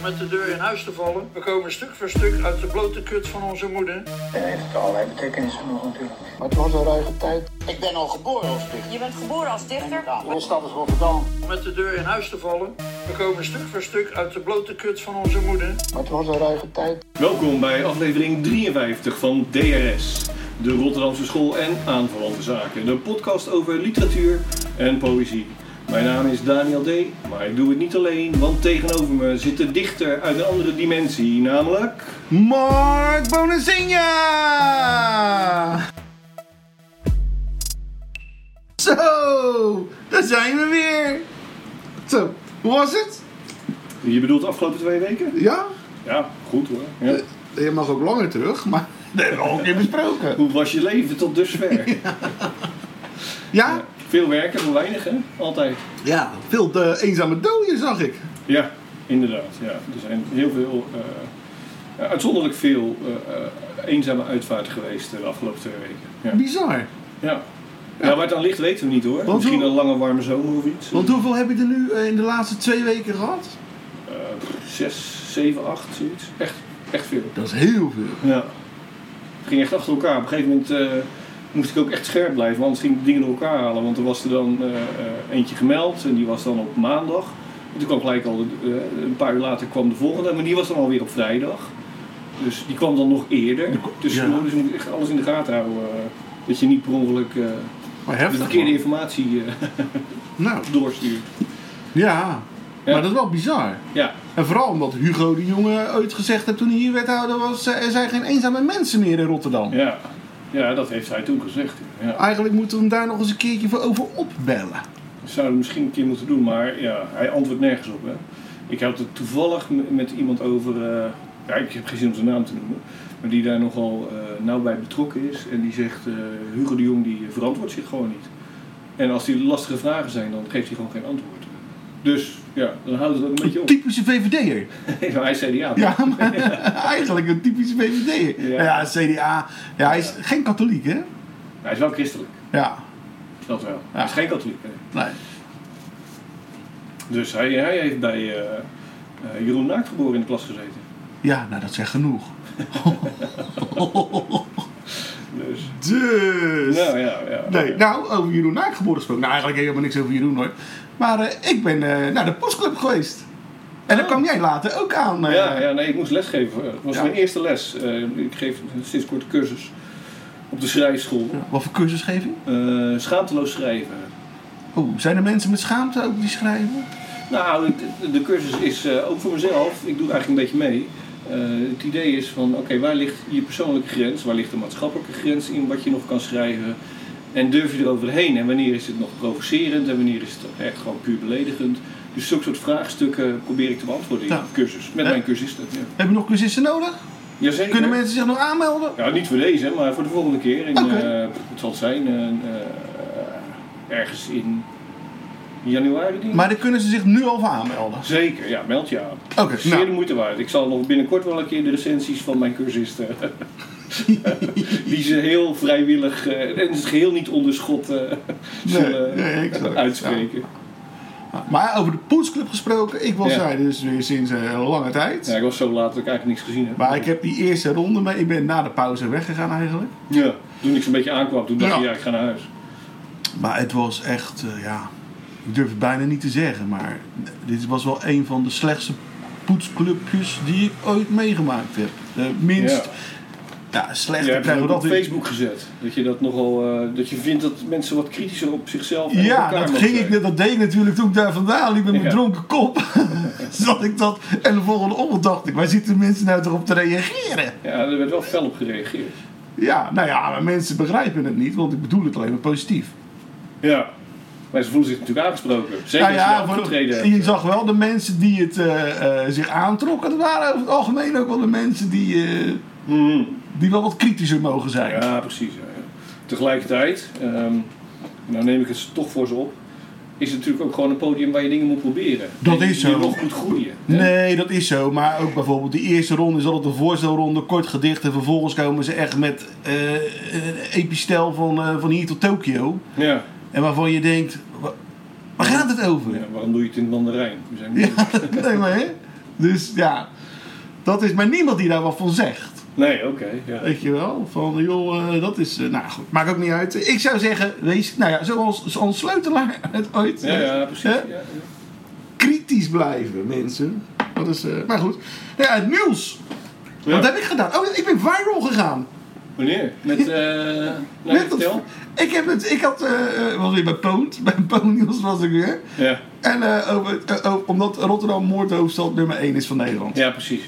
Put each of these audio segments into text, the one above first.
om met de deur in huis te vallen. We komen stuk voor stuk uit de blote kut van onze moeder. En heeft allerlei betekenissen nog natuurlijk. Maar het was een ruige tijd. Ik ben al geboren als dichter. Je bent geboren als dichter? Mijn stad is Rotterdam. Om met de deur in huis te vallen. We komen stuk voor stuk uit de blote kut van onze moeder. Maar het was een ruige tijd. Welkom bij aflevering 53 van DRS, de Rotterdamse School en aanverwante zaken. De podcast over literatuur en poëzie. Mijn naam is Daniel D., maar ik doe het niet alleen, want tegenover me zit de dichter uit een andere dimensie, namelijk... Mark Bonazinha! Zo, daar zijn we weer. Zo, hoe was het? Je bedoelt de afgelopen twee weken? Ja, Ja, goed hoor. Ja. je mag ook langer terug, maar dat hebben we al een keer besproken. Hoe was je leven tot dusver? Ja? Veel werken voor weinig, hè? Altijd. Ja, veel te eenzame doden zag ik. Ja, inderdaad. Ja. Er zijn heel veel, eh, uitzonderlijk veel eh, eh, eenzame uitvaarten geweest de afgelopen twee weken. Ja. Bizar. Ja. Ja, waar het aan ligt weten we niet hoor. Want Misschien hoe- een lange warme zomer of iets. Want hoeveel heb je er nu in de laatste twee weken gehad? Eh, zes, zeven, acht, zoiets. Echt, echt veel. Dat is heel veel. Ja. Het ging echt achter elkaar. Op een gegeven moment moest ik ook echt scherp blijven, want anders ging ik dingen door elkaar halen. Want er was er dan eh, eh, eentje gemeld en die was dan op maandag. En toen kwam gelijk al, eh, een paar uur later kwam de volgende, maar die was dan alweer op vrijdag. Dus die kwam dan nog eerder. Dus, ja. dus je moet echt alles in de gaten houden. dat je niet per ongeluk Maar de verkeerde man. informatie Nou, doorstuurt. ja. Ja. Maar dat is wel bizar. Ja, En vooral omdat Hugo de Jonge ooit gezegd heeft toen hij hier wethouder was, er zijn geen eenzame mensen meer in Rotterdam. ja. Ja, dat heeft hij toen gezegd. Ja. Eigenlijk moeten we hem daar nog eens een keertje voor over opbellen. We zouden het misschien een keer moeten doen, maar ja, hij antwoordt nergens op. Hè. Ik had het toevallig met iemand over, eh, ja, ik heb geen zin om zijn naam te noemen, maar die daar nogal eh, nauw bij betrokken is. En die zegt, eh, Hugo de Jong die verantwoordt zich gewoon niet. En als die lastige vragen zijn, dan geeft hij gewoon geen antwoord. Dus ja, dan houdt het ook een beetje Een op. typische VVD'er. Maar hij zei ja. Ja, maar eigenlijk een typische VVD'er. Ja. Ja. ja, CDA. Ja, hij is geen katholiek, hè? Hij is wel christelijk, Ja, dat wel. Ja. Hij is geen katholiek. hè. nee. Dus hij, hij heeft bij eh, eh, Jeroen Naaktgeboren in de klas gezeten. Ja, nou dat zegt genoeg. Dus, Dus. nou ja, ja. Nee, nou, over Jeroen Naakgeboren gesproken. Nou, eigenlijk helemaal niks over Jeroen hoor. Maar eh, ik ben eh, naar de postclub geweest. En daar Oh. kwam jij later ook aan. eh. Ja, ja, nee, ik moest lesgeven. Het was Ja. mijn eerste les. Ik geef sinds kort een cursus op de schrijfschool. Wat voor cursus geef je? Schaamteloos schrijven. Oh, zijn er mensen met schaamte ook die schrijven? Nou, de cursus is ook voor mezelf. Ik doe eigenlijk een beetje mee. Het idee is van, oké, waar ligt je persoonlijke grens? Waar ligt de maatschappelijke grens in wat je nog kan schrijven? En durf je eroverheen? En wanneer is het nog provocerend? En wanneer is het echt gewoon puur beledigend? Dus zulke soort vraagstukken probeer ik te beantwoorden in Ja. cursus. Met Ja. mijn cursisten. Ja. Heb je nog cursisten nodig? Jazeker. Kunnen mensen zich nog aanmelden? Ja, niet voor deze, maar voor de volgende keer. In, eh, het zal zijn eh, eh, ergens in januari. Denk ik. Maar dan kunnen ze zich nu al voor aanmelden. Zeker, ja, meld je aan. Oké, Zeer nou. de moeite waard. Ik zal nog binnenkort wel een keer de recensies van mijn cursisten. die ze heel vrijwillig eh, en het geheel niet onder schot eh, zullen nee, exact. uitspreken. Maar over de poetsclub gesproken, ik was Ja. daar dus weer sinds een lange tijd. Ja, ik was zo laat dat ik eigenlijk niks gezien heb. Maar ik heb die eerste ronde mee. Ik ben na de pauze weggegaan eigenlijk. Ja, toen ik zo'n beetje aankwam, toen dacht Ja. ik, ja, ik ga naar huis. Maar het was echt, eh, ja, ik durf het bijna niet te zeggen. Maar dit was wel een van de slechtste poetsclubjes die ik ooit meegemaakt heb. De minst, ja, slecht. Het we ook dat op weer. Facebook gezet. Dat je dat nogal, eh, dat je vindt dat mensen wat kritischer op zichzelf en Ja, dat, ging ik, dat deed ik natuurlijk toen ik daar vandaan liep met mijn Ja. dronken kop. Zat ik dat, en de volgende ochtend dacht ik, waar zitten mensen nou toch op te reageren? Ja, er werd wel fel op gereageerd. Ja, nou ja, maar mensen begrijpen het niet, want ik bedoel het alleen maar positief. Ja. Maar ze voelen zich natuurlijk aangesproken. Zeker Nou als je ja, hebt. je zag wel de mensen die het eh, eh, zich aantrokken. Dat waren over het algemeen ook wel de mensen die, eh, Mhm. die wel wat kritischer mogen zijn. Ja, precies. ja, ja. Tegelijkertijd, ehm, nou neem ik het toch voor ze op, is het natuurlijk ook gewoon een podium waar je dingen moet proberen. Dat En is je zo. nog moet groeien. hè? Nee, dat is zo. Maar ook bijvoorbeeld die eerste ronde is altijd een voorstelronde, kort gedicht. En vervolgens komen ze echt met een epistel van, van hier tot Tokio. Ja. En waarvan je denkt, wa- waar gaat het over? ja, waarom doe je het in het Mandarijn? We zijn Ja, nee, maar hè? Dus ja, dat is maar niemand die daar wat van zegt. Nee, oké. ja. Weet je wel? Van joh, eh, dat is. eh, nou goed, maakt ook niet uit. Ik zou zeggen, wees, nou ja, zoals, zoals Sleutelaar het ooit. Ja, ja, precies. Hè? Ja, ja. Kritisch blijven, mensen. Dat is, eh, maar goed. Ja, het nieuws. Wat heb ik gedaan? Oh, ik ben viral gegaan. Wanneer? Met, eh Met dat- ik, heb het, ik had, eh, was weer bij Poont. Bij Poont was ik weer. Ja. En over, omdat Rotterdam moordhoofdstad nummer 1 is van Nederland. ja, precies.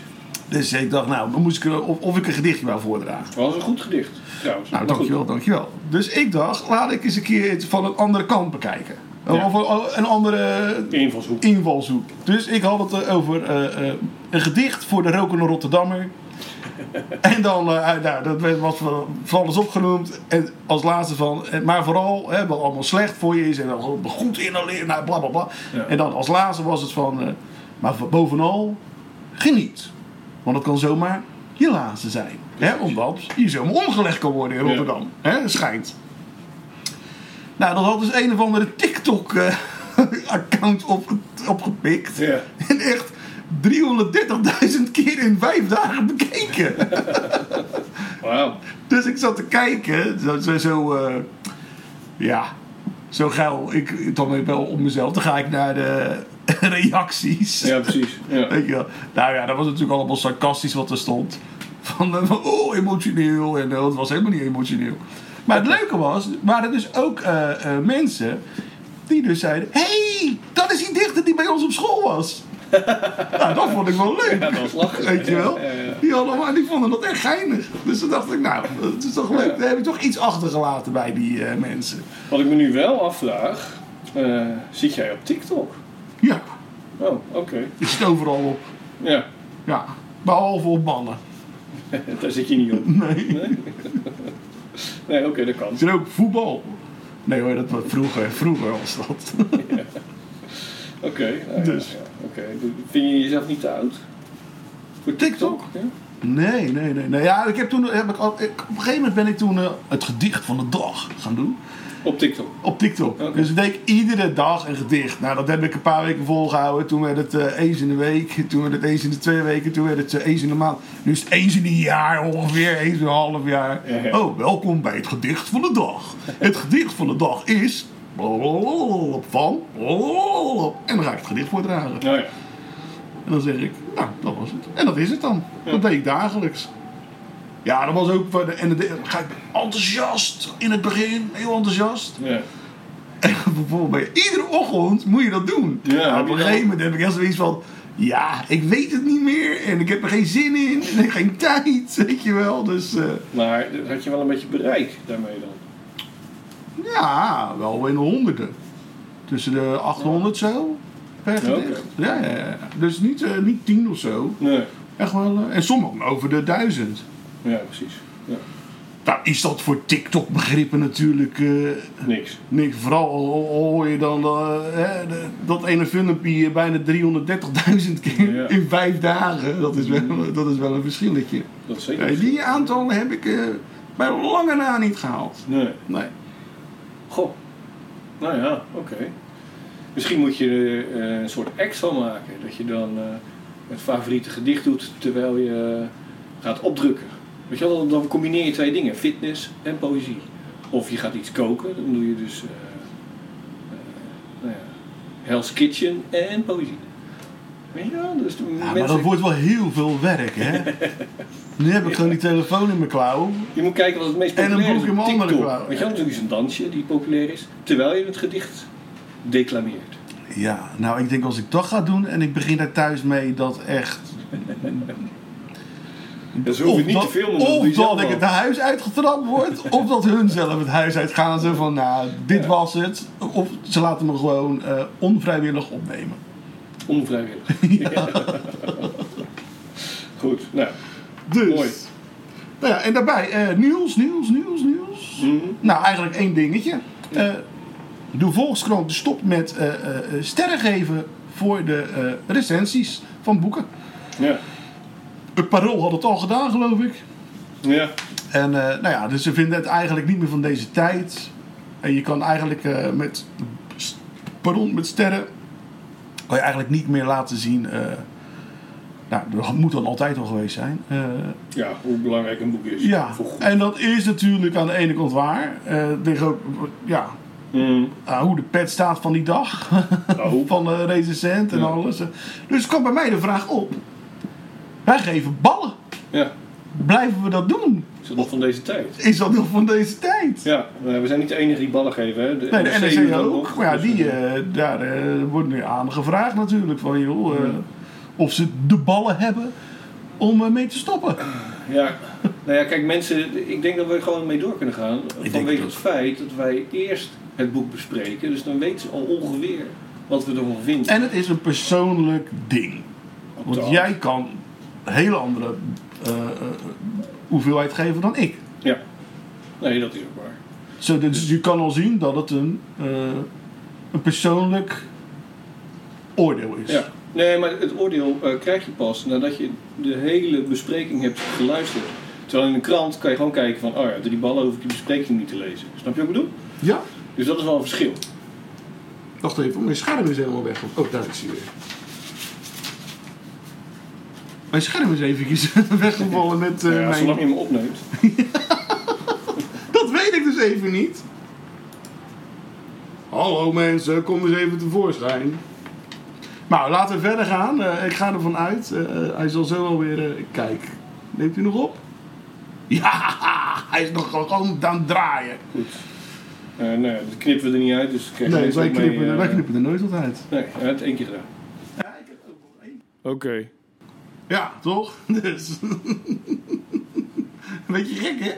Dus ik dacht, nou, dan moest ik, er- of, of ik een gedichtje wou voordragen. Dat was een goed gedicht, trouwens. Nou, goed. dankjewel, dankjewel. Dus ik dacht, laat ik eens een keer het van een andere kant bekijken. Ja. Of een- andere Invalshoek. invalshoek. Dus ik had het over een gedicht voor de rokende Rotterdammer. en dan, eh, nou, dat werd- was van alles opgenoemd. En als laatste van, eh, maar vooral hè, wat allemaal slecht voor je is. En dan goed inhaleren, nou, bla bla bla. Ja. En dan als laatste was het van, eh, maar bovenal, geniet. Want het kan zomaar je laatste zijn. Hè, omdat je zomaar omgelegd kan worden in Ja. Rotterdam. Hè, schijnt. Nou, dat had dus een of andere TikTok-account op, opgepikt. Ja. En echt 330.000 keer in vijf dagen bekeken. Wauw. dus ik zat te kijken. Zo, zo, zo eh, ja, zo geil. Ik, ik dan wel op mezelf. Dan ga ik naar de reacties. Ja, precies. Ja. Weet je wel. Nou ja, dat was natuurlijk allemaal sarcastisch wat er stond. Van, eh, oh, emotioneel. En uh, het was helemaal niet emotioneel. Maar het leuke was, waren dus ook eh, eh, mensen die dus zeiden... hey, dat is die dichter die bij ons op school was. nou, dat vond ik wel leuk. Ja, dat was lachen. Weet je wel? Ja, ja, ja. Die, hadden, die vonden dat echt geinig. Dus toen dacht ik, nou, dat is toch leuk. Dan heb ik toch iets achtergelaten bij die eh, mensen. Wat ik me nu wel afvraag, eh, zit jij op TikTok? Ja, Oh, oké. je zit overal op. Ja, Ja, behalve op mannen. daar zit je niet op. Nee. Nee, nee oké, dat kan. Er ook voetbal? Nee hoor, dat was vroeger. Vroeger was dat. Oké, nou Dus. Vind je jezelf niet te oud? Voor TikTok? Ja? Nee, nee, nee. nee. Ja, ik heb toen, heb ik, al- ik- op een gegeven moment ben ik toen eh, het gedicht van de dag gaan doen. Op TikTok. Op TikTok. Dus ik deed ik iedere dag een gedicht. Nou, dat heb ik een paar weken volgehouden. Toen werd het eh, eens in de week. Toen werd het eens in de twee weken. Toen werd het eh, eens in de maand. Nu is het eens in een jaar ongeveer. Eens in een half jaar. Ja, ja. Oh, welkom bij het gedicht van de dag. Het gedicht van de dag is... Van... En dan ga ik het gedicht voordragen. Ja. En dan zeg ik, nou, dat was het. En dat is het dan. Dat deed ik dagelijks. Ja, dat was ook... En dan ga ik enthousiast in het begin. Heel enthousiast. ja. En bijvoorbeeld bij iedere ochtend moet je dat doen. Ja, op een gegeven moment heb ik echt zoiets van... Ja, ik weet het niet meer. En ik heb er geen zin in. En geen tijd. Weet je wel. Dus eh, Maar had je wel een beetje bereik daarmee dan? Ja, wel in de honderden. Tussen de 800 zo. Per gedicht. Ja, ja, ja. Dus niet, eh, niet tien of zo. Nee. Echt wel. eh, en sommigen over de duizend. Ja, precies. Ja. Nou, is dat voor TikTok-begrippen natuurlijk eh, Niks. niks. Vooral al al hoor je dan hè, de- dat ene filmpje bijna 330.000 keer Ja. in vijf dagen. Dat is wel, dat is wel een verschilletje. Dat zeker. Die aantallen heb ik bij lange na niet gehaald. Nee. Nee. Goh. Nou ja, oké. Misschien moet je eh, een soort van maken. Dat je dan eh, het favoriete gedicht doet terwijl je gaat opdrukken. Weet je wel, dan- combineer je twee dingen. Fitness en poëzie. Of je gaat iets koken. Dan doe je dus eh, nou ja, Hell's Kitchen en poëzie. Weet je wel? Dus Ja, maar dat wordt wel heel veel werk, hè? nu heb ik gewoon die telefoon in mijn klauw. Je moet kijken wat het meest En een populair boek is in op mijn andere TikTok. klauw. Weet je wel, natuurlijk is een dansje die populair is. Terwijl je het gedicht declameert. Ja, nou, ik denk als ik dat ga doen en ik begin daar thuis mee, dat echt. Dus hoef je niet dat, te filmen. dat of zelf dat ik het huis uitgetrapt word, of dat hun zelf het huis uitgaan. Zo van, nou, dit was het. Of ze laten me gewoon eh, onvrijwillig opnemen. Onvrijwillig. Goed, nou. Dus. Mooi. Nou ja, en daarbij eh, nieuws, nieuws, nieuws, nieuws. Mhm. Nou, eigenlijk één dingetje. Eh, de Volkskrant stopt met eh, sterren geven voor de recensies van boeken. Ja. Het Parool had het al gedaan, geloof ik. Ja. En nou ja, dus ze vinden het eigenlijk niet meer van deze tijd. En je kan eigenlijk met, pardon, met sterren kan je eigenlijk niet meer laten zien eh, Nou, dat moet dan altijd al geweest zijn. Eh, Ja, hoe belangrijk een boek is. ja, en dat is natuurlijk aan de ene kant waar. Tegen ook, ja, Mm. aan hoe de pet staat van die dag. Oh. van de recensent en Ja. alles. Dus kwam bij mij de vraag op. Wij geven ballen. Ja, Blijven we dat doen? is dat nog van deze tijd? Is dat nog van deze tijd? Ja, nou, we zijn niet de enige die ballen geven. Hè. De Nee, de dat ook. nog, Maar ja, dus, die, eh, eh, daar eh, wordt nu aan gevraagd natuurlijk. Van, joh, eh, of ze de ballen hebben om eh, mee te stoppen. Ja, nou ja, kijk mensen, ik denk dat we er gewoon mee door kunnen gaan. Vanwege het het feit dat wij eerst het boek bespreken. Dus dan weten ze al ongeveer wat we ervan vinden. En het is een persoonlijk ding. Want jij kan hele andere eh, eh, hoeveelheid geven dan ik. Ja, nee, dat is ook waar. Zo, dus je kan al zien dat het een, eh, een persoonlijk oordeel is. Ja. Nee, maar het oordeel eh, krijg je pas nadat je de hele bespreking hebt geluisterd. Terwijl in een krant kan je gewoon kijken van, oh ja, drie ballen hoef ik die bespreking niet te lezen. Snap je wat ik bedoel? Ja? Dus dat is wel een verschil. Wacht even, mijn scherm is helemaal weg. Oh, daar is hij weer. Mijn scherm is eventjes weggevallen met eh, ja, mijn... zolang je hem opneemt. Dat weet ik dus even niet. Hallo mensen, kom eens even tevoorschijn. Nou, laten we verder gaan. Eh, ik ga ervan uit. eh, hij zal zo alweer... eh, kijk, neemt u nog op? Ja, hij is nog gewoon aan het draaien. Goed. Eh nee, dat knippen we er niet uit, dus Nee, wij mee, knippen, wij knippen er nooit wat uit. Nee, hij heeft het één keer gedaan. Ja, ik heb ook nog één. Oké. Ja, toch? Dus. Een beetje gek, hè?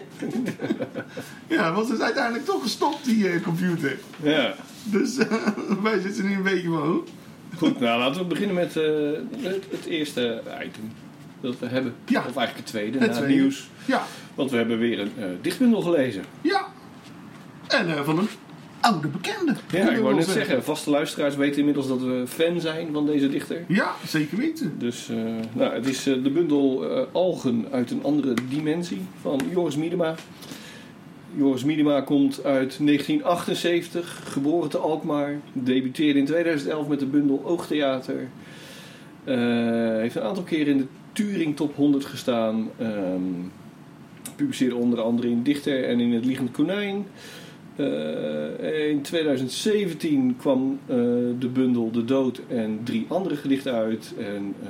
ja, want het is uiteindelijk toch gestopt, die eh, computer. Ja. Dus eh, wij zitten nu een beetje van. Goed, nou laten we beginnen met eh, het, het eerste item dat we hebben. Ja. Of eigenlijk het tweede, Het na het tweede. nieuws. Ja, Want we hebben weer een dichtbundel gelezen. ja. En van een oude bekende. Ja, ik wou net zeggen, vaste luisteraars weten inmiddels dat we fan zijn van deze dichter. Ja, zeker weten. Dus eh, nou, het is eh, de bundel eh, Algen uit een andere dimensie van Joris Miedema. Joris Miedema komt uit 1978, geboren te Alkmaar. Debuteerde in 2011 met de bundel Oogtheater. Heeft een aantal keren in de Turing Top 100 gestaan. Ehm, publiceerde onder andere in Dichter en in Het Liegend Konijn. Eh, in 2017 kwam eh, de bundel De Dood en drie andere gedichten uit. En eh,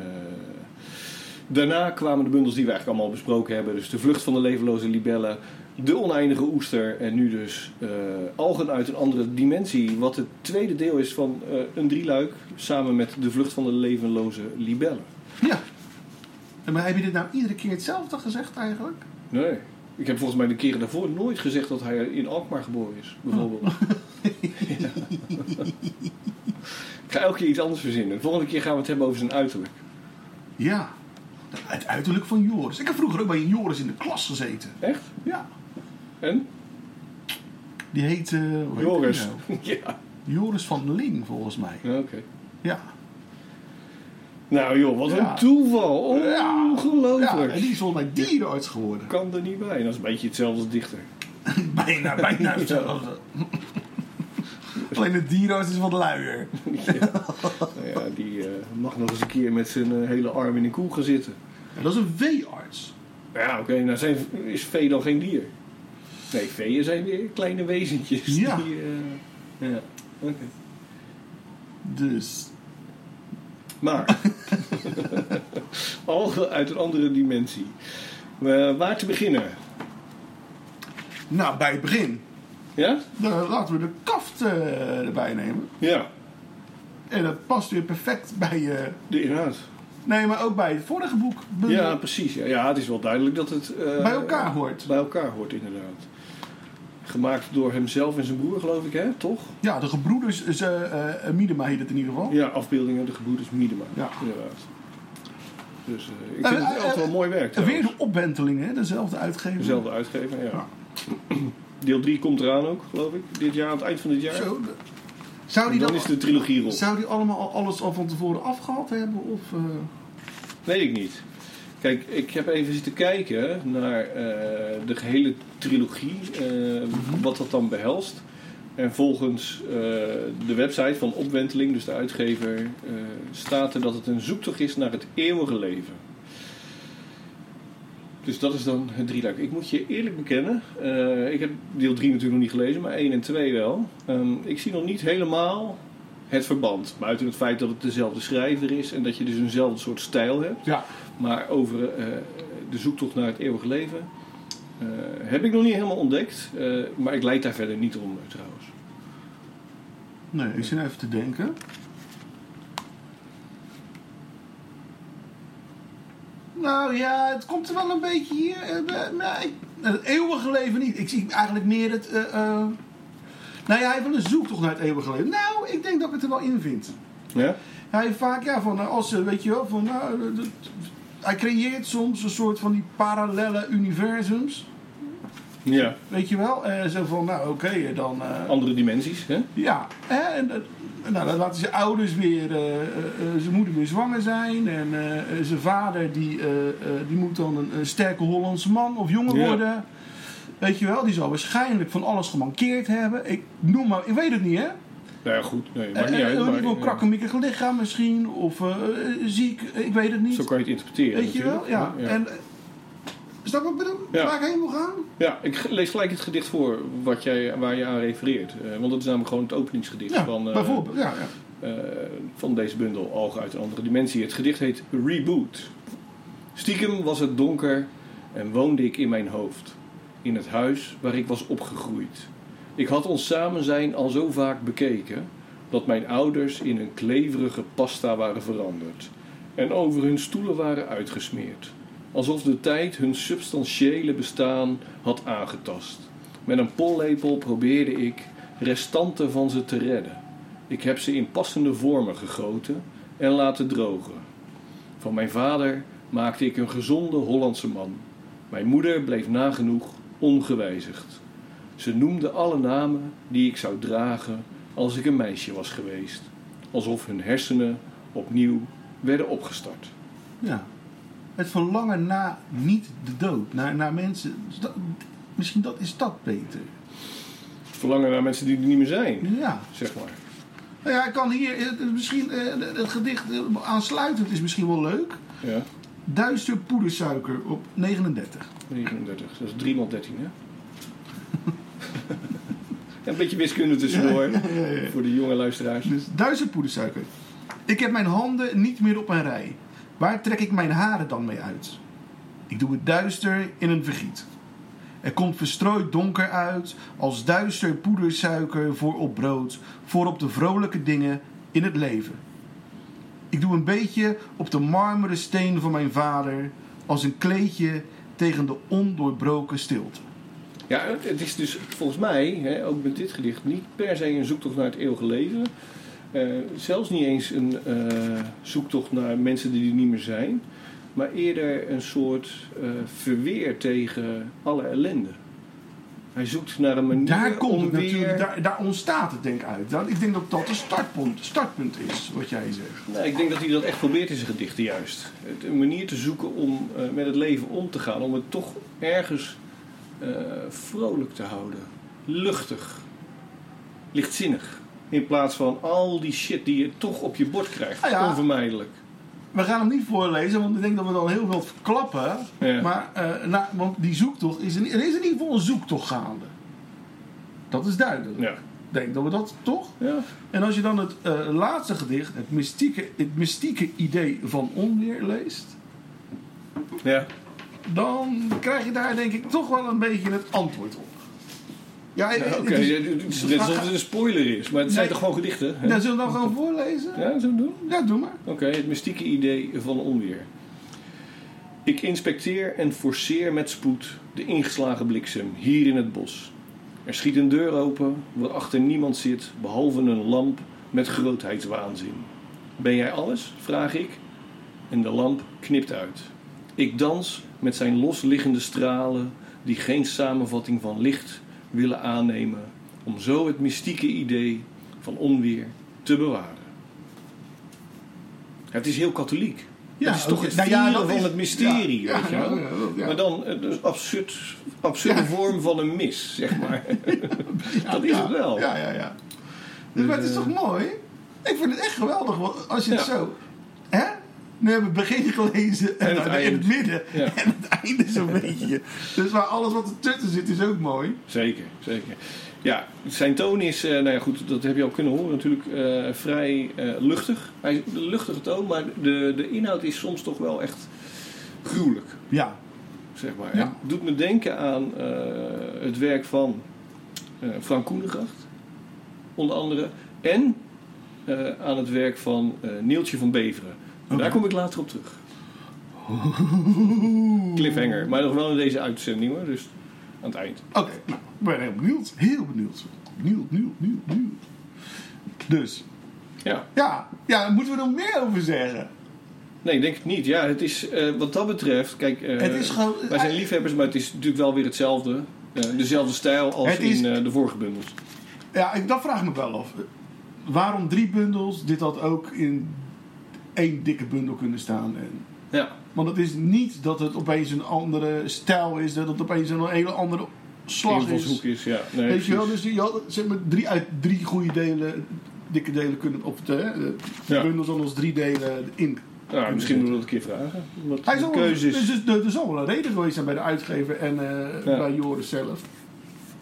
daarna kwamen de bundels die we eigenlijk allemaal besproken hebben. Dus De Vlucht van de Levenloze Libellen, De Oneindige Oester en nu dus Algen uit een andere dimensie. Wat het tweede deel is van een drieluik samen met De Vlucht van de Levenloze Libellen. Ja. Maar heb je dit nou iedere keer hetzelfde gezegd eigenlijk? Nee. Ik heb volgens mij de keren daarvoor nooit gezegd dat hij in Alkmaar geboren is, bijvoorbeeld. Ja. Ik ga elke keer iets anders verzinnen. De volgende keer gaan we het hebben over zijn uiterlijk. Ja. Het uiterlijk van Joris. Ik heb vroeger ook bij Joris in de klas gezeten. Echt? Ja. En? Die heet... Joris. nou? ja. Joris van Ling, volgens mij. Ja, Oké. Ja. Nou joh, wat een toeval. Ongelooflijk. En die is volgens mij dierenarts geworden. Kan er niet bij. Dat is een beetje hetzelfde als dichter. bijna, bijna hetzelfde. Alleen de dierenarts is wat luier. Nou ja, die eh, mag nog eens een keer met zijn eh, hele arm in een koe gaan zitten. Ja, dat is een veearts. Ja, oké. nou zijn, is vee dan geen dier? Nee, veeën zijn weer kleine wezentjes. Ja. Die, eh, ja. Oké. Dus... Maar, al uit een andere dimensie. Eh, waar te beginnen? Nou, bij het begin. Ja? Dan laten we de kaft eh, erbij nemen. Ja, En dat past weer perfect bij... eh de inhoud. nee, maar ook bij het vorige boek. Ja, precies. Ja. ja, het is wel duidelijk dat het... Bij elkaar hoort. Bij elkaar hoort, inderdaad. Gemaakt door hemzelf en zijn broer, geloof ik, hè? Toch? Ja, de gebroeders, is, eh eh, Miedema heet het in ieder geval. Ja, afbeeldingen, de gebroeders Miedema. Ja. Inderdaad. Dus eh, ik Eh, vind het eh, altijd wel eh, mooi werk. En weer trouwens. de opwenteling, hè? Dezelfde uitgever. Dezelfde uitgever, ja. Ja. Deel 3 komt eraan ook, geloof ik. Dit jaar, aan het eind van dit jaar. Zo, de- zou, die dan dan, is de trilogie rond. zou die allemaal al- alles al van tevoren afgehaald hebben? Of, eh, Weet ik niet. Kijk, ik heb even zitten kijken naar eh, de gehele trilogie, eh, wat dat dan behelst. En volgens eh, de website van Opwenteling, dus de uitgever, staat er dat het een zoektocht is naar het eeuwige leven. Dus dat is dan het drieluik. Ik moet je eerlijk bekennen, ik heb deel 3 natuurlijk nog niet gelezen, maar 1 en 2 wel. Ehm, ik zie nog niet helemaal het verband. Buiten het feit dat het dezelfde schrijver is en dat je dus eenzelfde soort stijl hebt. Ja. Maar over eh, de zoektocht naar het eeuwige leven eh, heb ik nog niet helemaal ontdekt. Eh, maar ik leid daar verder niet om trouwens. Nee, ik zit even te denken. Nou ja, het komt er wel een beetje hier. nou, ik- het eeuwige leven niet. Ik zie eigenlijk meer het. nou ja, hij een zoektocht naar het eeuwige leven. Nou, ik denk dat ik het er wel in vind. Ja? Hij heeft vaak, ja, van als ze, weet je wel, van. Nou, hij creëert soms een soort van die parallele universums. Ja. Weet je wel? En zo van, nou oké, dan. eh, Andere dimensies, hè? ja, hè, en, eh, nou, dan laten zijn ouders weer, eh, eh, eh, zijn moeder weer zwanger zijn. En eh, eh, zijn vader die, eh, eh, die moet dan een, een sterke Hollandse man of jongen Ja. worden. Weet je wel, die zal waarschijnlijk van alles gemankeerd hebben. Ik noem maar, ik weet het niet hè. Nou ja, goed. Nee, Eh, maakt niet eh, uit. in ieder Maar, geval eh, krakkemikkig lichaam misschien. Of eh, eh, ziek, ik weet het niet. zo kan je het interpreteren. weet je wel, ja. En, eh, snap je wat ik bedoel? Ja. Waar ik heen wil gaan? Ja, ik lees gelijk het gedicht voor wat jij, waar je aan refereert. Eh, want dat is namelijk gewoon het openingsgedicht Ja, van, eh, bijvoorbeeld. Ja, ja. eh, van deze bundel Ogen uit een andere dimensie. Het gedicht heet Reboot. Stiekem was het donker en woonde ik in mijn hoofd. In het huis waar ik was opgegroeid. Ik had ons samen zijn al zo vaak bekeken dat mijn ouders in een kleverige pasta waren veranderd en over hun stoelen waren uitgesmeerd. Alsof de tijd hun substantiële bestaan had aangetast. Met een pollepel probeerde ik restanten van ze te redden. Ik heb ze in passende vormen gegoten en laten drogen. Van mijn vader maakte ik een gezonde Hollandse man. Mijn moeder bleef nagenoeg ongewijzigd. Ze noemde alle namen die ik zou dragen als ik een meisje was geweest. Alsof hun hersenen opnieuw werden opgestart. Ja. Het verlangen naar niet de dood, naar, naar mensen. Dat- misschien dat is dat beter. Verlangen naar mensen die er niet meer zijn, Ja. zeg maar. Nou ja, ik kan hier. Het, het- misschien, eh, het gedicht eh, aansluitend is misschien wel leuk. Ja, Duister poedersuiker op 39. 39. Dat is 3 x 13, hè? Een beetje wiskunde tussendoor voor de jonge luisteraars. Dus duister poedersuiker. Ik heb mijn handen niet meer op een rij. Waar trek ik mijn haren dan mee uit? Ik doe het duister in een vergiet. Er komt verstrooid donker uit, als duister poedersuiker voor op brood, voor op de vrolijke dingen in het leven. Ik doe een beetje op de marmeren steen van mijn vader, als een kleedje tegen de ondoorbroken stilte. Ja, het- is dus volgens mij, hè, ook met dit gedicht, niet per se een zoektocht naar het eeuwige leven. Eh, zelfs niet eens een eh, zoektocht naar mensen die er niet meer zijn. Maar eerder een soort eh, verweer tegen alle ellende. Hij zoekt naar een manier Daar komt om het weer... natuurlijk, daar, daar ontstaat het denk ik uit. Dat- Ik denk dat dat een startpunt, startpunt is, wat jij zegt. Nou, ik denk dat hij dat echt probeert in zijn gedichten juist. Het- Een manier te zoeken om met het leven om te gaan. Om het toch ergens vrolijk te houden. Luchtig. Lichtzinnig. In plaats van al die shit die je toch op je bord krijgt. Ah ja. Onvermijdelijk. We gaan hem niet voorlezen, want ik denk dat we dan heel veel verklappen. Ja. Maar, eh, nou, want die zoektocht is, een, er is in ieder geval een zoektocht gaande. Dat is duidelijk. Ja. Denk dat we dat toch? ja. En als je dan het eh, laatste gedicht, het mystieke, het mystieke idee van onweer leest, Ja. Dan krijg je daar denk ik toch wel een beetje het antwoord op. Ja, Oké, het is net alsof het een spoiler is. Maar het zijn toch gewoon gedichten? hè? Ja, zullen we dan gewoon voorlezen? Ja, zo doen? Ja, doe maar. Oké, het mystieke idee van onweer. Ik inspecteer en forceer met spoed de ingeslagen bliksem hier in het bos. Er schiet een deur open waarachter niemand zit behalve een lamp met grootheidswaanzin. Ben jij alles? vraag ik. En de lamp knipt uit. Ik dans met zijn losliggende stralen die geen samenvatting van licht willen aannemen om zo het mystieke idee van onweer te bewaren. Het is heel katholiek. Ja, dat is toch het Nou ja, dat van is- het mysterie, ja, weet je wel. ja. Maar dan een dus absurd, absurde vorm van een mis, zeg maar. dat is het wel. Ja, ja, ja. Dus, maar het is toch mooi? Ik vind het echt geweldig als je het zo... Nu hebben we het begin gelezen en, En het eind. het midden Ja. en het einde zo'n beetje. Dus maar alles wat ertussen zit is ook mooi. Zeker, zeker. Ja, zijn toon is, eh, nou ja goed, dat heb je al kunnen horen natuurlijk, eh, vrij eh, luchtig. Hij is een luchtige toon, maar de, de inhoud is soms toch wel echt gruwelijk, Ja. zeg maar. Ja. Het doet me denken aan het werk van Frank Koenengracht, onder andere. En aan het werk van Neeltje van Beveren. Daar kom ik later op terug. Cliffhanger, maar nog wel in deze uitzending hoor, dus aan het eind. Oké, nou, ik ben heel benieuwd. Heel benieuwd. Benieuwd, benieuwd, benieuwd, benieuwd. Dus, Ja. ja, ja, moeten we nog meer over zeggen. Nee, ik denk het niet. Ja, het is eh, wat dat betreft, kijk, eh, Het is gewoon- wij zijn liefhebbers, maar het is natuurlijk wel weer hetzelfde. Eh, dezelfde stijl als is- in de vorige bundels. Ja, ik, dat vraag ik me wel af. Waarom drie bundels? Dit had ook in één dikke bundel kunnen staan. En, Ja, want het is niet dat het opeens een andere stijl is, dat het opeens een hele andere slag is. is. Ja, nee, Weet je wel, dus je had zeg maar, drie uit drie goede delen, dikke delen kunnen, of de, de Ja. bundels dan als drie delen in. Misschien moeten we dat een keer vragen. Wat Hij de zal, keuze is. dus, dus, er zal wel een reden geweest zijn bij de uitgever en eh, Ja. bij Joris zelf.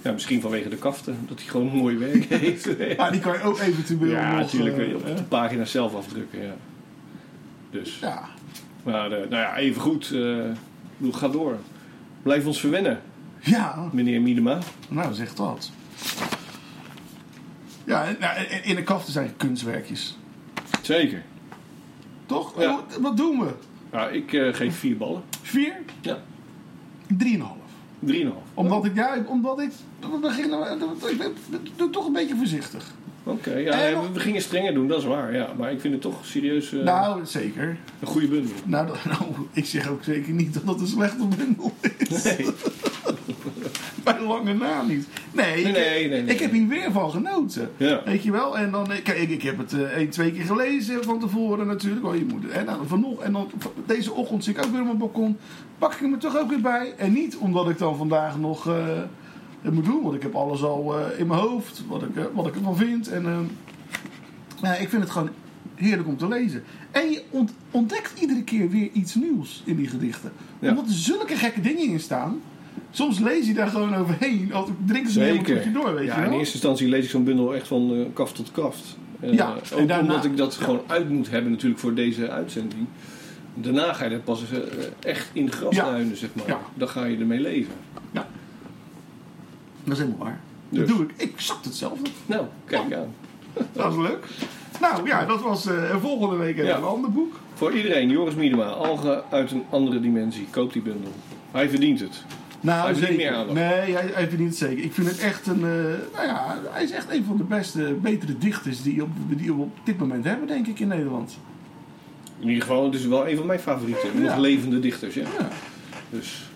Ja, misschien vanwege de kaften, dat hij gewoon mooi werk heeft. Maar die kan je ook eventueel ja, nog... natuurlijk eh, op de pagina zelf afdrukken. Ja. Dus, Ja, maar eh, nou ja, even goed. eh, bedoel, ga door. Blijf ons verwennen, ja, meneer Miedema. nou zeg dat. Ja, nou, in de kaften zijn kunstwerkjes. Zeker. Toch? Ja. Wat, wat doen we? Nou, ik eh, geef vier ballen. Vier? Ja, Drieënhalf. drieënhalf. Omdat ik, ja, omdat ik, we beginnen, ik ben, toch een beetje voorzichtig. Oké, ja, En nog- we, gingen strenger doen, dat is waar. Ja, maar ik vind het toch serieus eh, Nou, zeker. een goede bundel. Nou, dat- nou, ik zeg ook zeker niet dat het een slechte bundel is. Nee. Bij lange na niet. Nee, ik, Nee, nee, nee, nee. ik heb hier weer van genoten. Ja. Weet je wel? En dan, eh, kijk, ik, ik heb het eh één, twee keer gelezen van tevoren natuurlijk. Oh, je moet, en dan vanochtend, en dan deze ochtend zit ik ook weer op mijn balkon. Pak ik hem er toch ook weer bij. En niet omdat ik dan vandaag nog eh, het moet doen. Want ik heb alles al eh, in mijn hoofd. Wat ik, eh, wat ik ervan vind. En ja, ik vind het gewoon heerlijk om te lezen. En je ont- ontdekt iedere keer weer iets nieuws in die gedichten. Ja. Omdat er zulke gekke dingen in staan. Soms lees je daar gewoon overheen. Of drink ze Zeker. een door, weet ja, je wel. in eerste instantie lees ik zo'n bundel echt van eh, kaft tot kaft. Ja, ook en daarna- omdat ik dat gewoon uit moet hebben natuurlijk voor deze uitzending. Daarna ga je dat pas echt in de grasduinen, zeg maar. Ja. Dan ga je ermee leven. Ja. Dat is helemaal waar. Dus. Dat doe ik. Exact hetzelfde. Nou, kijk aan. Dat is leuk. Nou ja, dat was eh, volgende week Ja. een ander boek. Voor iedereen, Joris Miedema, Alge uit een andere dimensie. Koop die bundel. Hij verdient het. Nou, Hij verdient zeker. meer aandacht. Nee, hij, hij verdient het zeker. Ik vind het echt een. eh, nou ja, hij is echt een van de beste, betere dichters die, op, die we op dit moment hebben, denk ik, in Nederland. In ieder geval, het is wel een van mijn favorieten. Ja. Nog levende dichters, ja. Ja. Dus.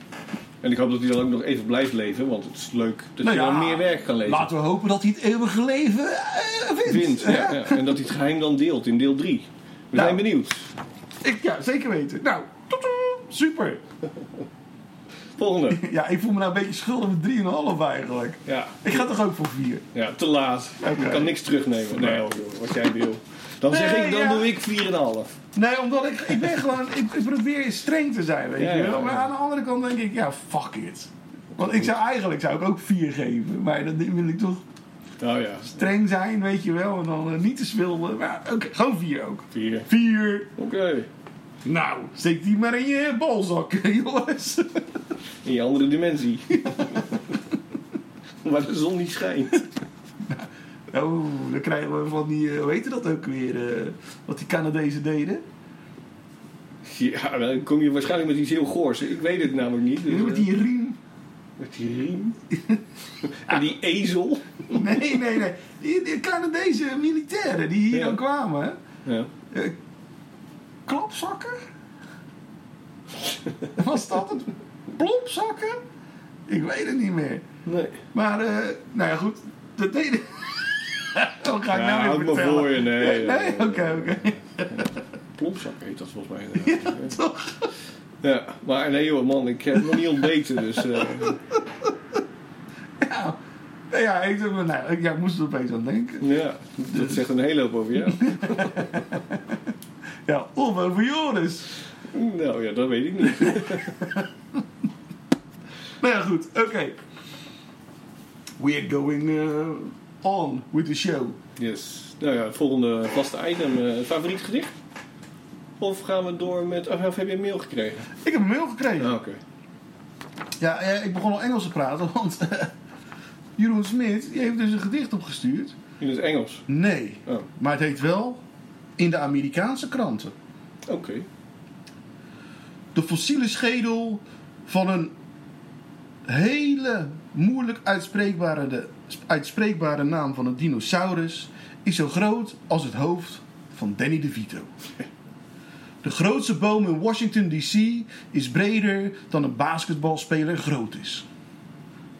En ik hoop dat hij dan ook nog even blijft leven, want het is leuk dat Nou je ja, dan meer werk kan lezen. Laten we hopen dat hij het eeuwige leven eh, vindt. Ja, ja. En dat hij het geheim dan deelt in deel 3. We Nou. zijn benieuwd. Ik, ja, zeker weten. Nou, toet, toet, super. Volgende. Ja, ik voel me nou een beetje schuldig met 3,5 eigenlijk. Ja, Ik ga toch ook voor 4. ja te laat. Je kan niks terugnemen. Nee, joh, wat jij wil. Dan zeg Nee, ik, dan doe ik 4,5. Nee, omdat ik, ik ben gewoon, ik, ik probeer streng te zijn, weet je wel. Maar aan de andere kant denk ik, ja, fuck it. Want ik zou eigenlijk zou ik ook 4 geven, maar dan wil ik toch Nou ja, streng zijn, weet je wel. En dan eh, niet te spillen. Maar oké, gewoon 4 ook. 4. 4. Oké. Nou, steek die maar in je balzak, jongens. In je andere dimensie. Waar de zon niet schijnt. Oh, dan krijgen we van die, eh, hoe heette dat ook weer, eh, wat die Canadezen deden? Ja, dan kom je waarschijnlijk met iets heel goors. Ik weet het namelijk niet. dus, Met eh, die riem. met die riem. en die ezel. Nee, nee, nee. Die, die Canadese militairen die hier Ja. dan kwamen. Ja. Eh, klapzakken? Was dat het? Plopzakken? Ik weet het niet meer. Nee. Maar, nou ja, goed. Dat deden... Wat ga ik Ja, nou weer maar vertellen? voor je, nee, oké, oké. plompzak heet dat volgens mij. Ja, toch? Ja, maar nee joh, man, ik heb nog niet ontbeten, dus... eh, Ja, ja ik, nou, ik, ja, ik moest er opeens aan denken. ja, dat zegt een hele hoop over jou. Ja, of over Joris. nou ja, dat weet ik niet. Nou ja, goed, oké. We are going uh, on with the show. Yes. Nou ja, het volgende vaste item, eh, favoriet gedicht? Of gaan we door met... Of heb je een mail gekregen? Ik heb een mail gekregen. Ah, oké. Ja, ik begon al Engels te praten, want Jeroen Smit die heeft dus een gedicht opgestuurd. In het Engels? Nee, Oh, maar het heet wel in de Amerikaanse kranten. oké. De fossiele schedel van een hele moeilijk uitspreekbare, de, uitspreekbare naam van een dinosaurus is zo groot als het hoofd van Danny DeVito. De grootste boom in Washington DC is breder dan een basketbalspeler groot is.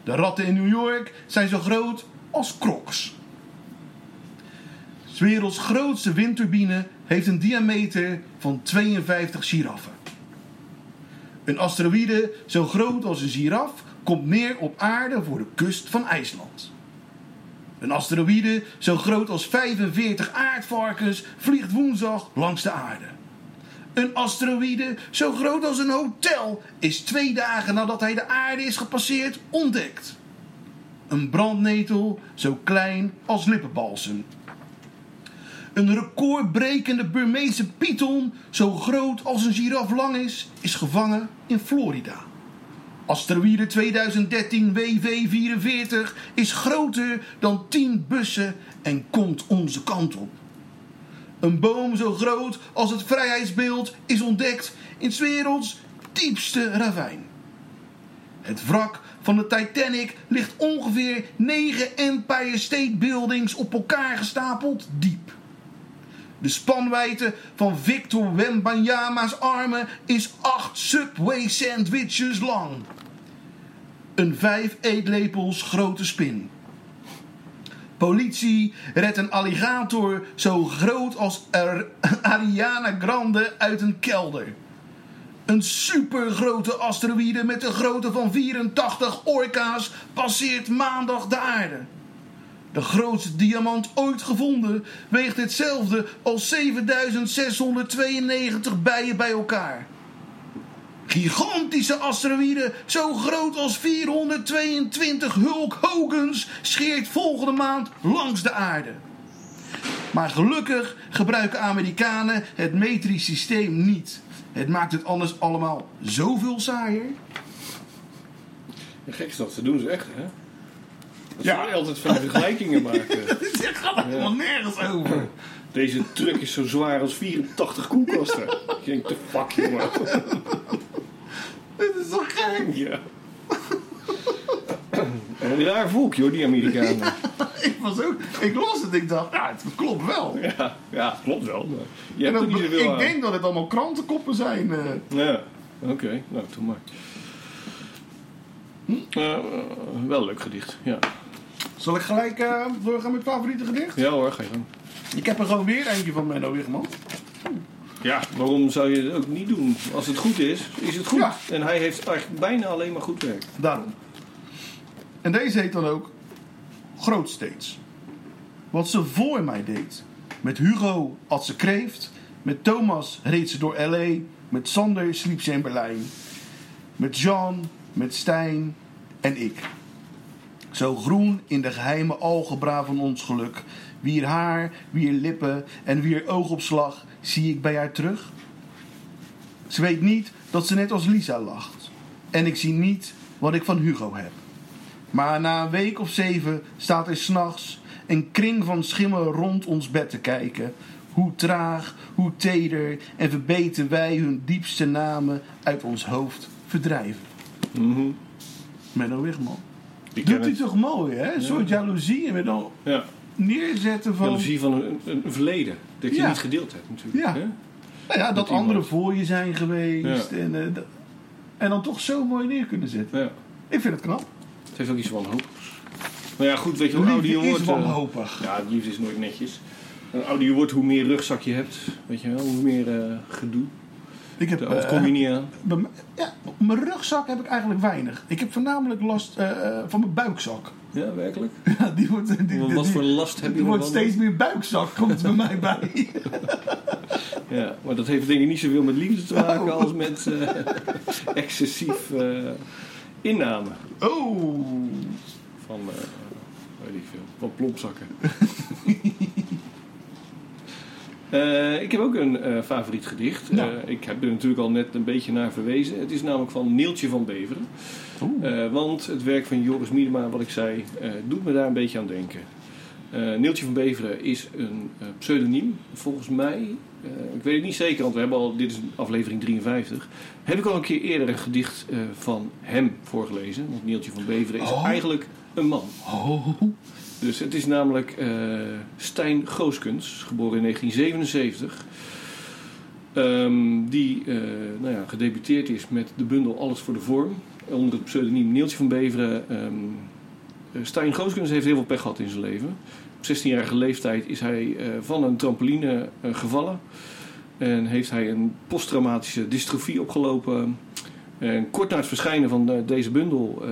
De ratten in New York zijn zo groot als crocs. 's werelds grootste windturbine heeft een diameter van 52 giraffen. Een asteroïde zo groot als een giraf komt neer op aarde voor de kust van IJsland. Een asteroïde zo groot als 45 aardvarkens vliegt woensdag langs de aarde. Een asteroïde zo groot als een hotel is twee dagen nadat hij de aarde is gepasseerd ontdekt. Een brandnetel zo klein als lippenbalsem. Een recordbrekende Burmeese python, zo groot als een giraf lang is, is gevangen in Florida. Asteroïde 2013 WV44 is groter dan 10 bussen en komt onze kant op. Een boom zo groot als het vrijheidsbeeld is ontdekt in 's werelds diepste ravijn. Het wrak van de Titanic ligt ongeveer 9 Empire State Buildings op elkaar gestapeld diep. De spanwijdte van Victor Wembanyama's armen is 8 Subway sandwiches lang. Een 5 eetlepels grote spin. Politie redt een alligator zo groot als Ar- Ariana Grande uit een kelder. Een supergrote asteroïde met een grootte van 84 orka's passeert maandag de aarde. De grootste diamant ooit gevonden weegt hetzelfde als 7692 bijen bij elkaar. Gigantische asteroïde, zo groot als 422 Hulk Hogans, scheert volgende maand langs de aarde. Maar gelukkig gebruiken Amerikanen het metrisch systeem niet. Het maakt het anders allemaal zoveel saaier. De gekste dat, dat doen ze echt, hè? Dat Ja. ze altijd van vergelijkingen maken. Dit gaat helemaal nergens over. Deze truck is zo zwaar als 84 koelkasten. Ik denk, de fuck, jongen. Dit is toch gek? Ja. En een raar volk, joh, die Amerikanen. Ik was ook, ik las het, ik dacht, ja, het klopt wel. Ja, ja klopt wel. Je hebt dat- niet zoveel ik aan. denk dat het allemaal krantenkoppen zijn. eh. Ja, oké. Nou, doe maar. Hm, eh, eh, wel leuk gedicht, ja. Zal ik gelijk eh, doorgaan met favoriete gedicht? Ja hoor, ga je gang. Ik heb er gewoon weer eentje van Menno Wigman. Ja, waarom zou je het ook niet doen? Als het goed is, is het goed. Ja. En hij heeft eigenlijk bijna alleen maar goed werk. Daarom. En deze heet dan ook Grootsteeds. Wat ze voor mij deed. Met Hugo at ze kreeft. Met Thomas reed ze door L.A. Met Sander sliep ze in Berlijn. Met Jean, met Stijn en ik. Zo groen in de geheime algebra van ons geluk. Wier haar, wier lippen en wier oogopslag zie ik bij haar terug. Ze weet niet dat ze net als Lisa lacht. En ik zie niet wat ik van Hugo heb. Maar na een week of zeven staat er s'nachts een kring van schimmel rond ons bed te kijken. Hoe traag, hoe teder en verbeten wij hun diepste namen uit ons hoofd verdrijven. Mhm. Menno Wigman. Doet hij het. toch mooi, hè? Een soort jaloezie en dan Ja, neerzetten van... jaloezie van een, een verleden. Dat je niet gedeeld hebt natuurlijk. Ja. hè? Nou ja, dat iemand. anderen voor je zijn geweest. En, eh, dat- en dan toch zo mooi neer kunnen zetten. Ja. Ik vind het knap. Het heeft ook iets wanhopigs. Maar ja, goed, weet je hoe ouder je Liefde is wordt... eh, wanhopig. Ja, liefde is nooit netjes. Hoe ouder je wordt, hoe meer rugzak je hebt. Weet je wel, hoe meer eh, gedoe. Ik heb, Daar eh, kom je niet aan. bij ja, op mijn rugzak heb ik eigenlijk weinig. Ik heb voornamelijk last eh, eh, van mijn buikzak. Ja, werkelijk? Ja, die wordt, die, die, Wat voor last heb je die wordt steeds meer buikzak, komt bij mij bij. Ja, maar dat heeft denk ik niet zoveel met liefde te maken als met excessief inname Oh, van, eh, weet ik veel, van plompzakken. Eh, ik heb ook een eh, favoriet gedicht. Nou. Eh, ik heb er natuurlijk al net een beetje naar verwezen. Het is namelijk van Neeltje van Beveren. Want het werk van Joris Miedema, wat ik zei, doet me daar een beetje aan denken. Neeltje van Beveren is een pseudoniem. Volgens mij, ik weet het niet zeker, want we hebben al, dit is aflevering 53. Heb ik al een keer eerder een gedicht van hem voorgelezen. Want Neeltje van Beveren is Oh. eigenlijk een man. oh. Dus het is namelijk eh, Stijn Gooskens, geboren in 1977. ehm, die eh, nou ja, gedebuteerd is met de bundel Alles voor de Vorm. Onder het pseudoniem Neeltje van Beveren. Eh, Stijn Gooskens heeft heel veel pech gehad in zijn leven. Op 16-jarige leeftijd is hij van een trampoline gevallen. En heeft hij een posttraumatische dystrofie opgelopen. En kort na het verschijnen van eh, deze bundel eh,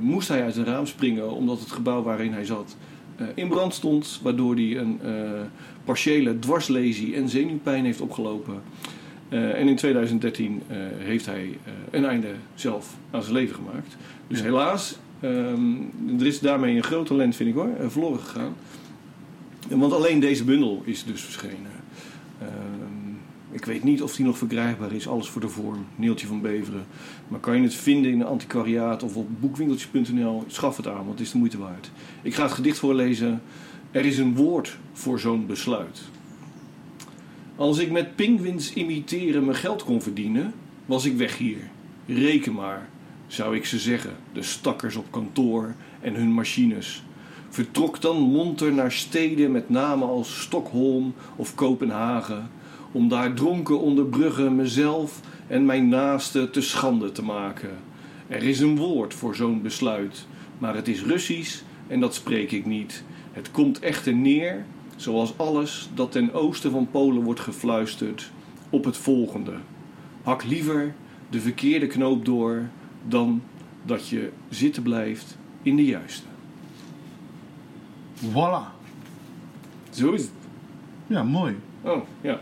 moest hij uit een raam springen omdat het gebouw waarin hij zat eh, in brand stond, waardoor hij een eh, partiële dwarslesie en zenuwpijn heeft opgelopen. Eh, en in 2013 eh, heeft hij eh, een einde zelf aan zijn leven gemaakt. Dus Ja. helaas, ehm, er is daarmee een groot talent, vind ik hoor, eh, verloren gegaan. Want alleen deze bundel is dus verschenen. Ik weet niet of die nog verkrijgbaar is. Alles voor de vorm. Neeltje van Beveren. Maar kan je het vinden in een antiquariaat of op boekwinkeltje.nl? Schaf het aan, want het is de moeite waard. Ik ga het gedicht voorlezen. Er is een woord voor zo'n besluit. Als ik met pinguïns imiteren mijn geld kon verdienen, was ik weg hier. Reken maar, zou ik ze zeggen, de stakkers op kantoor en hun machines. Vertrok dan monter naar steden met namen als Stockholm of Kopenhagen, om daar dronken onder bruggen mezelf en mijn naaste te schande te maken. Er is een woord voor zo'n besluit, maar het is Russisch en dat spreek ik niet. Het komt echter neer, zoals alles dat ten oosten van Polen wordt gefluisterd, op het volgende. Hak liever de verkeerde knoop door dan dat je zitten blijft in de juiste. Voilà. Zo is het. Ja, mooi. Oh, ja.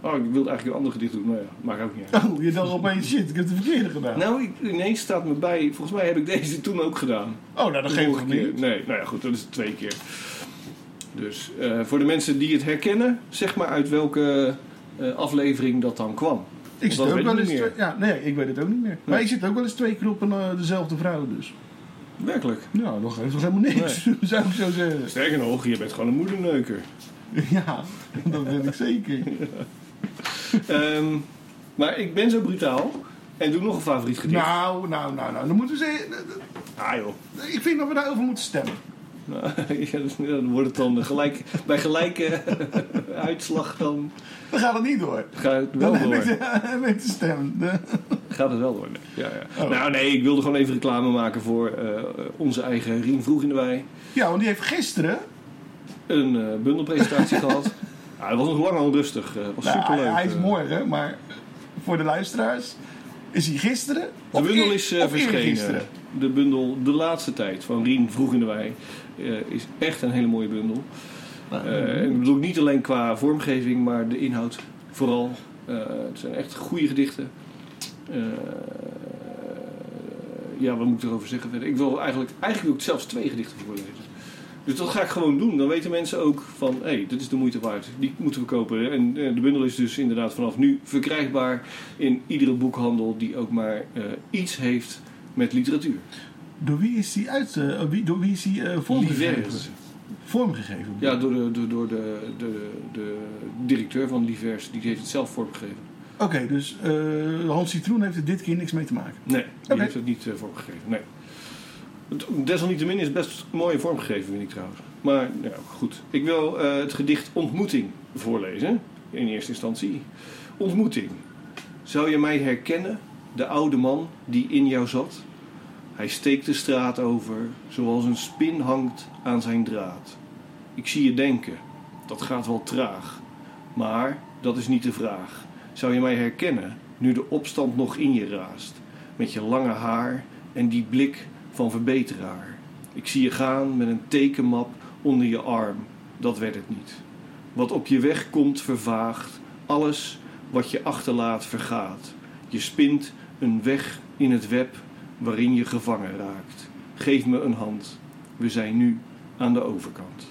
Oh, ik wilde eigenlijk een ander gedicht doen. Nou ja, maakt ook niet uit. Oh, je dacht opeens, shit, ik heb de verkeerde gedaan. Nou, ik, ineens staat me bij. Volgens mij heb ik deze toen ook gedaan. oh, nou, dat geeft het niet. Nee, nou ja, goed, dat is twee keer. Dus eh, voor de mensen die het herkennen, zeg maar uit welke eh, aflevering dat dan kwam. Ik zit ook weet wel eens niet twee, meer. ja, nee, ik weet het ook niet meer. Maar ik zit ook wel eens twee keer op een, eh, dezelfde vrouw dus. Werkelijk. Nou, nog heeft nog helemaal niks, zou ik zo zeggen. Sterker nog, je bent gewoon een moederneuker. Ja, dat ben ik zeker. Ehm, maar ik ben zo brutaal en doe nog een favoriet gedicht. Nou, nou, nou, nou. Dan moeten we zeggen. Ah joh. Ik vind dat we daarover moeten stemmen. Nou, ja, dan wordt het dan gelijk, bij gelijke uitslag dan Dan gaat het niet door. gaat het wel Dan door. de, heb ik de stem. De- Gaat het wel door. nee. Ja, ja. Oh. Nou nee, ik wilde gewoon even reclame maken voor eh, onze eigen Rien Vroeg in de Wei. Ja, want die heeft gisteren. Een eh, bundelpresentatie gehad. Ja, dat was nog lang al rustig. eh, was Nou, superleuk. hij, hij is eh. morgen, maar voor de luisteraars is hij gisteren. De bundel is eh, verschenen. De bundel De Laatste Tijd van Rien Vroeg in de Wei is echt een hele mooie bundel. Nou, ik bedoel niet alleen qua vormgeving, maar de inhoud vooral. Het zijn echt goede gedichten. Ja, wat moet ik erover zeggen verder? Ik wil eigenlijk, eigenlijk wil ik zelfs twee gedichten voorlezen. Dus dat ga ik gewoon doen. Dan weten mensen ook van, hé, hey, dit is de moeite waard. Die moeten we kopen. En eh, de bundel is dus inderdaad vanaf nu verkrijgbaar in iedere boekhandel die ook maar eh, iets heeft met literatuur. Door wie is die uit? wie, door wie is die eh, vormgegeven? Livers. Vormgegeven. Ja, door, de, door, door de, de, de directeur van Livers, die heeft het zelf vormgegeven. Oké, dus Hans Citroen heeft er dit keer niks mee te maken. Nee, die heeft het niet vormgegeven. Nee. Desalniettemin is best mooi vormgegeven, vind ik trouwens. Maar goed. Ik wil eh, het gedicht Ontmoeting voorlezen. In eerste instantie. Ontmoeting. Zou je mij herkennen, de oude man die in jou zat? Hij steekt de straat over, zoals een spin hangt aan zijn draad. Ik zie je denken. dat gaat wel traag. Maar dat is niet de vraag. Zou je mij herkennen nu de opstand nog in je raast? Met je lange haar en die blik van verbeteraar. Ik zie je gaan met een tekenmap onder je arm. Dat werd het niet. Wat op je weg komt vervaagt. Alles wat je achterlaat vergaat. Je spint een weg in het web waarin je gevangen raakt. Geef me een hand. We zijn nu aan de overkant.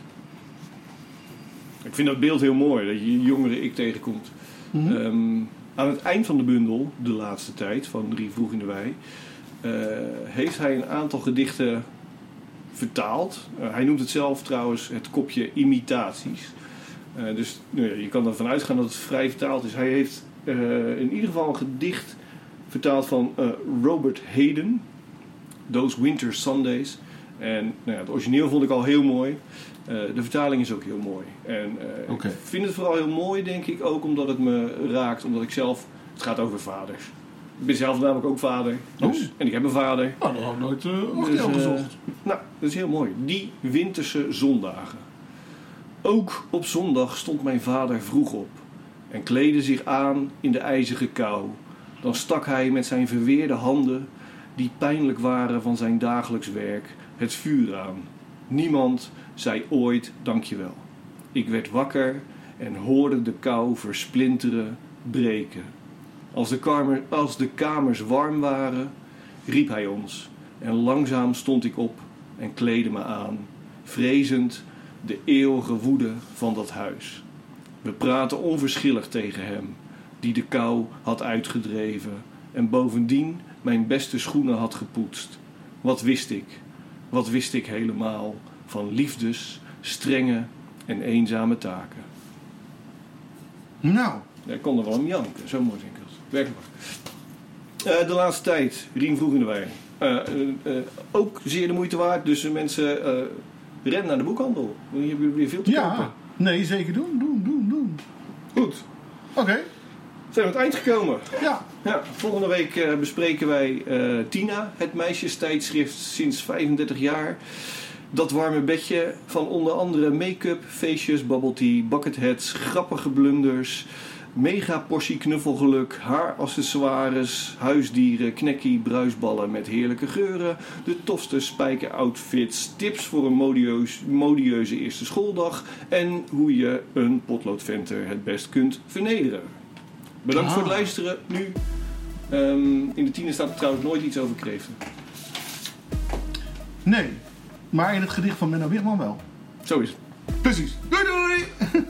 Ik vind dat beeld heel mooi, dat je jongere ik tegenkomt. Ehm, aan het eind van de bundel, de laatste tijd, van Drie Vroeg in de Wei, heeft hij een aantal gedichten vertaald. Eh, hij noemt het zelf trouwens het kopje imitaties. Eh, dus nou ja, je kan ervan uitgaan dat het vrij vertaald is. Hij heeft eh, in ieder geval een gedicht vertaald van eh, Robert Hayden, Those Winter Sundays. En nou ja, het origineel vond ik al heel mooi. Eh, de vertaling is ook heel mooi. En eh, ik vind het vooral heel mooi, denk ik, ook omdat het me raakt. Omdat ik zelf, het gaat over vaders. Ik ben zelf namelijk ook vader. Dus, Oh. En ik heb een vader. Nou, dat had ik nooit uh, Dus, eh, gezocht. nou, dat is heel mooi. Die winterse zondagen. Ook op zondag stond mijn vader vroeg op en kleedde zich aan in de ijzige kou. Dan stak hij met zijn verweerde handen, die pijnlijk waren van zijn dagelijks werk, het vuur aan. Niemand zei ooit dankjewel. Ik werd wakker en hoorde de kou versplinteren, breken. Als de, kamer, als de kamers warm waren, riep hij ons. En langzaam stond ik op en kleedde me aan, vrezend de eeuwige woede van dat huis. We praten onverschillig tegen hem, die de kou had uitgedreven en bovendien mijn beste schoenen had gepoetst. Wat wist ik? Wat wist ik helemaal van liefdes, strenge en eenzame taken? Nou, ik kon er wel om janken, zo vind ik. Werkelijk waar. Eh, de laatste tijd, Rien vroeg in de ook zeer de moeite waard, dus mensen, eh ren naar de boekhandel. Hier hebben jullie weer veel te kopen. ja. Nee, zeker doen, doen, doen, doen. Goed, Oké, zijn we aan het eind gekomen. ja. Ja, volgende week eh, bespreken wij Tina, het meisjestijdschrift sinds 35 jaar. Dat warme bedje van onder andere make-up, feestjes, bubble tea, bucketheads, grappige blunders, mega portie knuffelgeluk, haaraccessoires, huisdieren, knekkie, bruisballen met heerlijke geuren, de tofste spijkeroutfits, tips voor een modieus, modieuze eerste schooldag en hoe je een potloodventer het best kunt vernederen. Bedankt Ah. voor het luisteren. Nu, ehm, in de tiende staat er trouwens nooit iets over kreeften. Nee, maar in het gedicht van Menno Wigman wel. Zo is het. Precies. Doei doei!